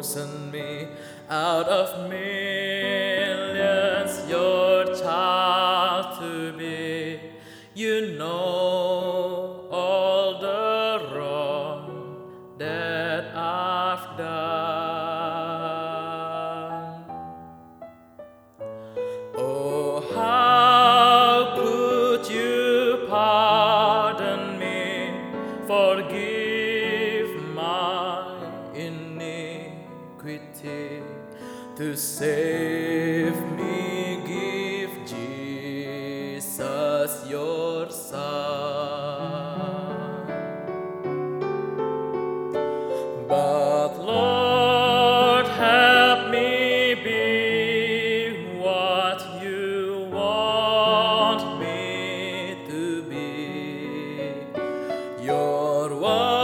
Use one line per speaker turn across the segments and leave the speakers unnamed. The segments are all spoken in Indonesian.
chosen me out of me. to save me, give Jesus your Son. But Lord, help me be what you want me to be. Your one.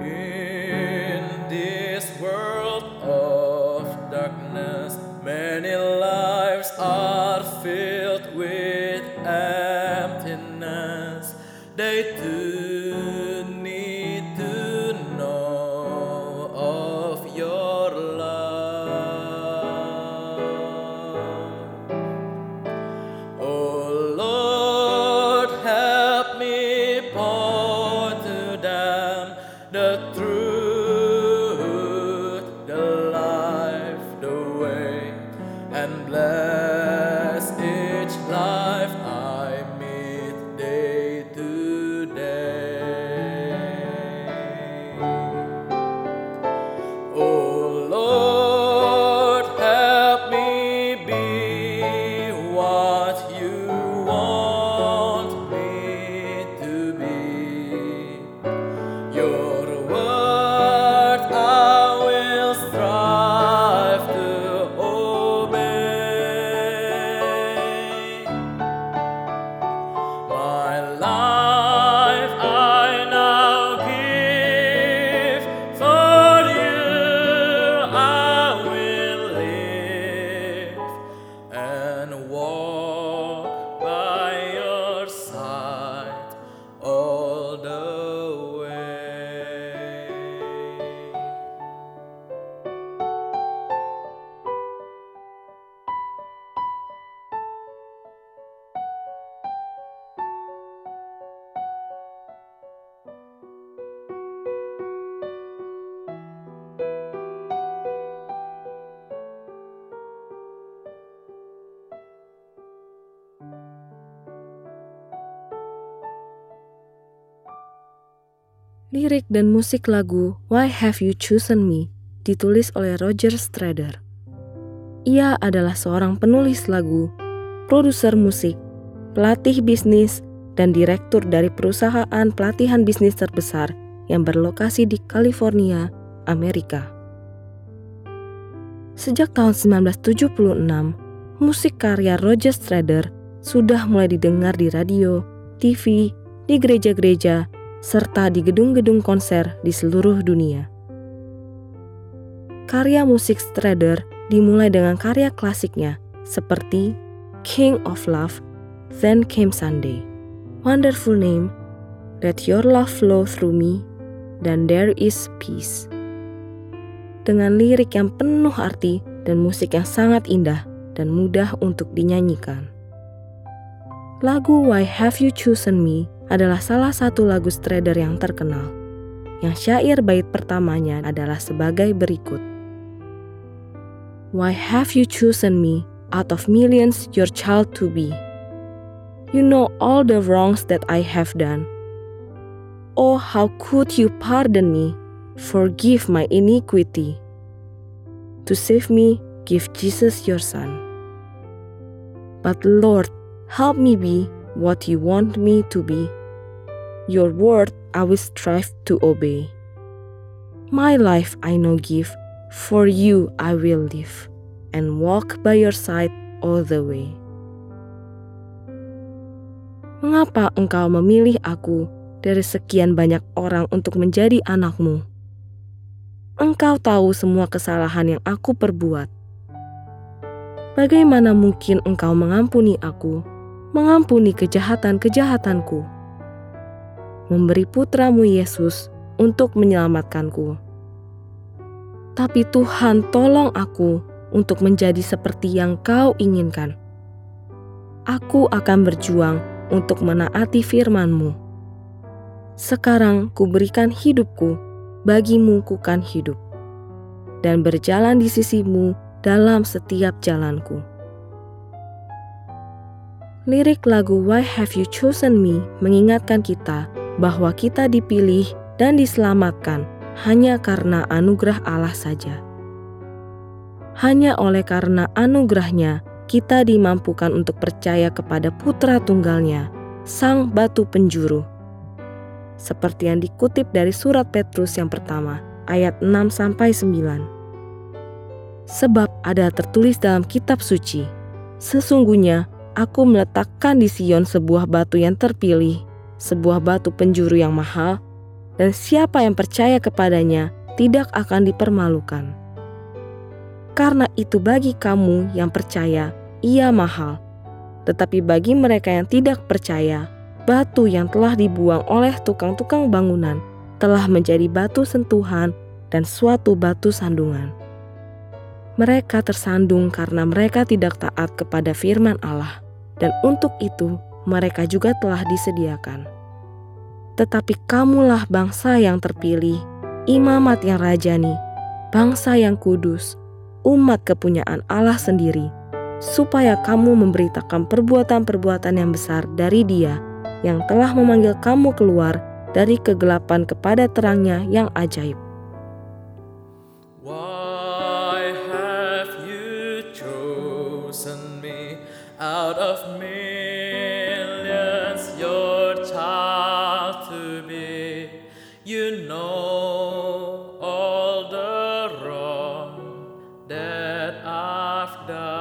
In this world of darkness, many lives are filled.
Lirik dan musik lagu Why Have You Chosen Me ditulis oleh Roger Strader. Ia adalah seorang penulis lagu, produser musik, pelatih bisnis, dan direktur dari perusahaan pelatihan bisnis terbesar yang berlokasi di California, Amerika. Sejak tahun 1976, musik karya Roger Strader sudah mulai didengar di radio, TV, di gereja-gereja, serta di gedung-gedung konser di seluruh dunia. Karya musik Strader dimulai dengan karya klasiknya seperti King of Love, Then Came Sunday, Wonderful Name, Let Your Love Flow Through Me, dan There Is Peace. Dengan lirik yang penuh arti dan musik yang sangat indah dan mudah untuk dinyanyikan. Lagu Why Have You Chosen Me adalah salah satu lagu Strader yang terkenal, yang syair bait pertamanya adalah sebagai berikut. Why have you chosen me out of millions your child to be? You know all the wrongs that I have done. Oh, how could you pardon me? Forgive my iniquity. To save me, give Jesus your Son. But Lord, help me be what you want me to be your word I will strive to obey. My life I know give, for you I will live, and walk by your side all the way. Mengapa engkau memilih aku dari sekian banyak orang untuk menjadi anakmu? Engkau tahu semua kesalahan yang aku perbuat. Bagaimana mungkin engkau mengampuni aku, mengampuni kejahatan-kejahatanku? Memberi putramu Yesus untuk menyelamatkanku. Tapi Tuhan tolong aku untuk menjadi seperti yang kau inginkan. Aku akan berjuang untuk menaati firman-Mu. Sekarang kuberikan hidupku, bagimu kukan hidup, dan berjalan di sisimu dalam setiap jalanku. Lirik lagu Why Have You Chosen Me mengingatkan kita bahwa kita dipilih dan diselamatkan hanya karena anugerah Allah saja. Hanya oleh karena anugerahnya, kita dimampukan untuk percaya kepada putra tunggalnya, sang batu penjuru. Seperti yang dikutip dari surat Petrus yang pertama, ayat 6-9. Sebab ada tertulis dalam kitab suci, Sesungguhnya aku meletakkan di Sion sebuah batu yang terpilih, sebuah batu penjuru yang mahal, dan siapa yang percaya kepadanya tidak akan dipermalukan. Karena itu, bagi kamu yang percaya, ia mahal, tetapi bagi mereka yang tidak percaya, batu yang telah dibuang oleh tukang-tukang bangunan telah menjadi batu sentuhan dan suatu batu sandungan. Mereka tersandung karena mereka tidak taat kepada firman Allah, dan untuk itu mereka juga telah disediakan. Tetapi kamulah bangsa yang terpilih, imamat yang rajani, bangsa yang kudus, umat kepunyaan Allah sendiri, supaya kamu memberitakan perbuatan-perbuatan yang besar dari Dia yang telah memanggil kamu keluar dari kegelapan kepada terangnya yang ajaib.
That I've.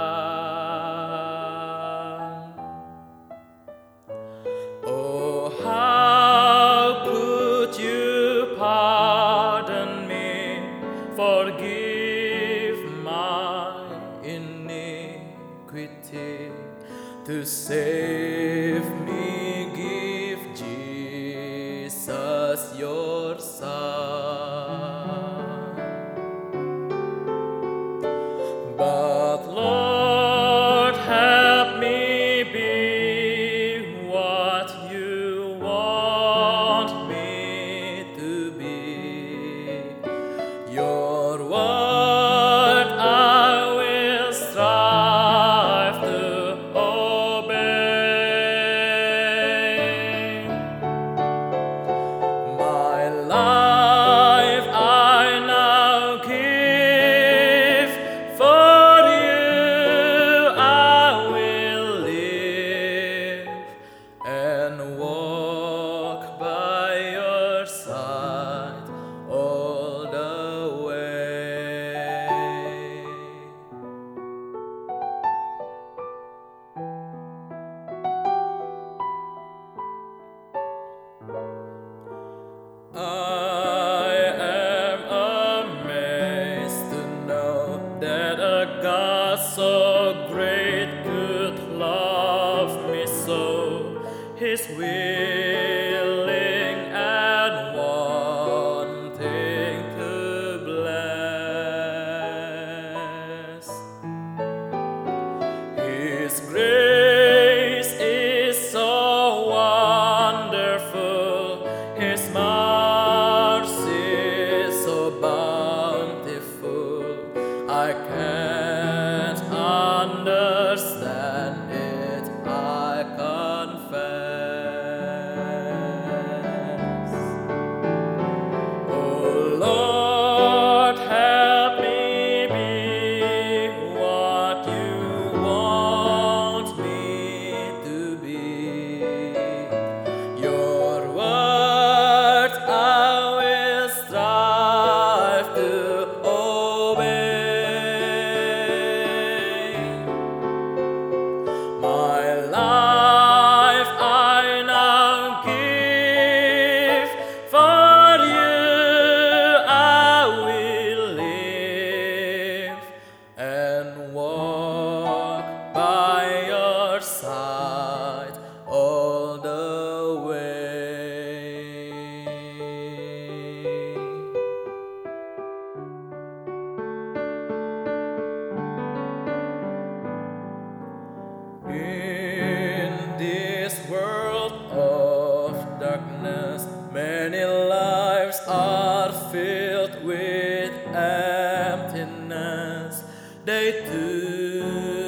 Uh, good.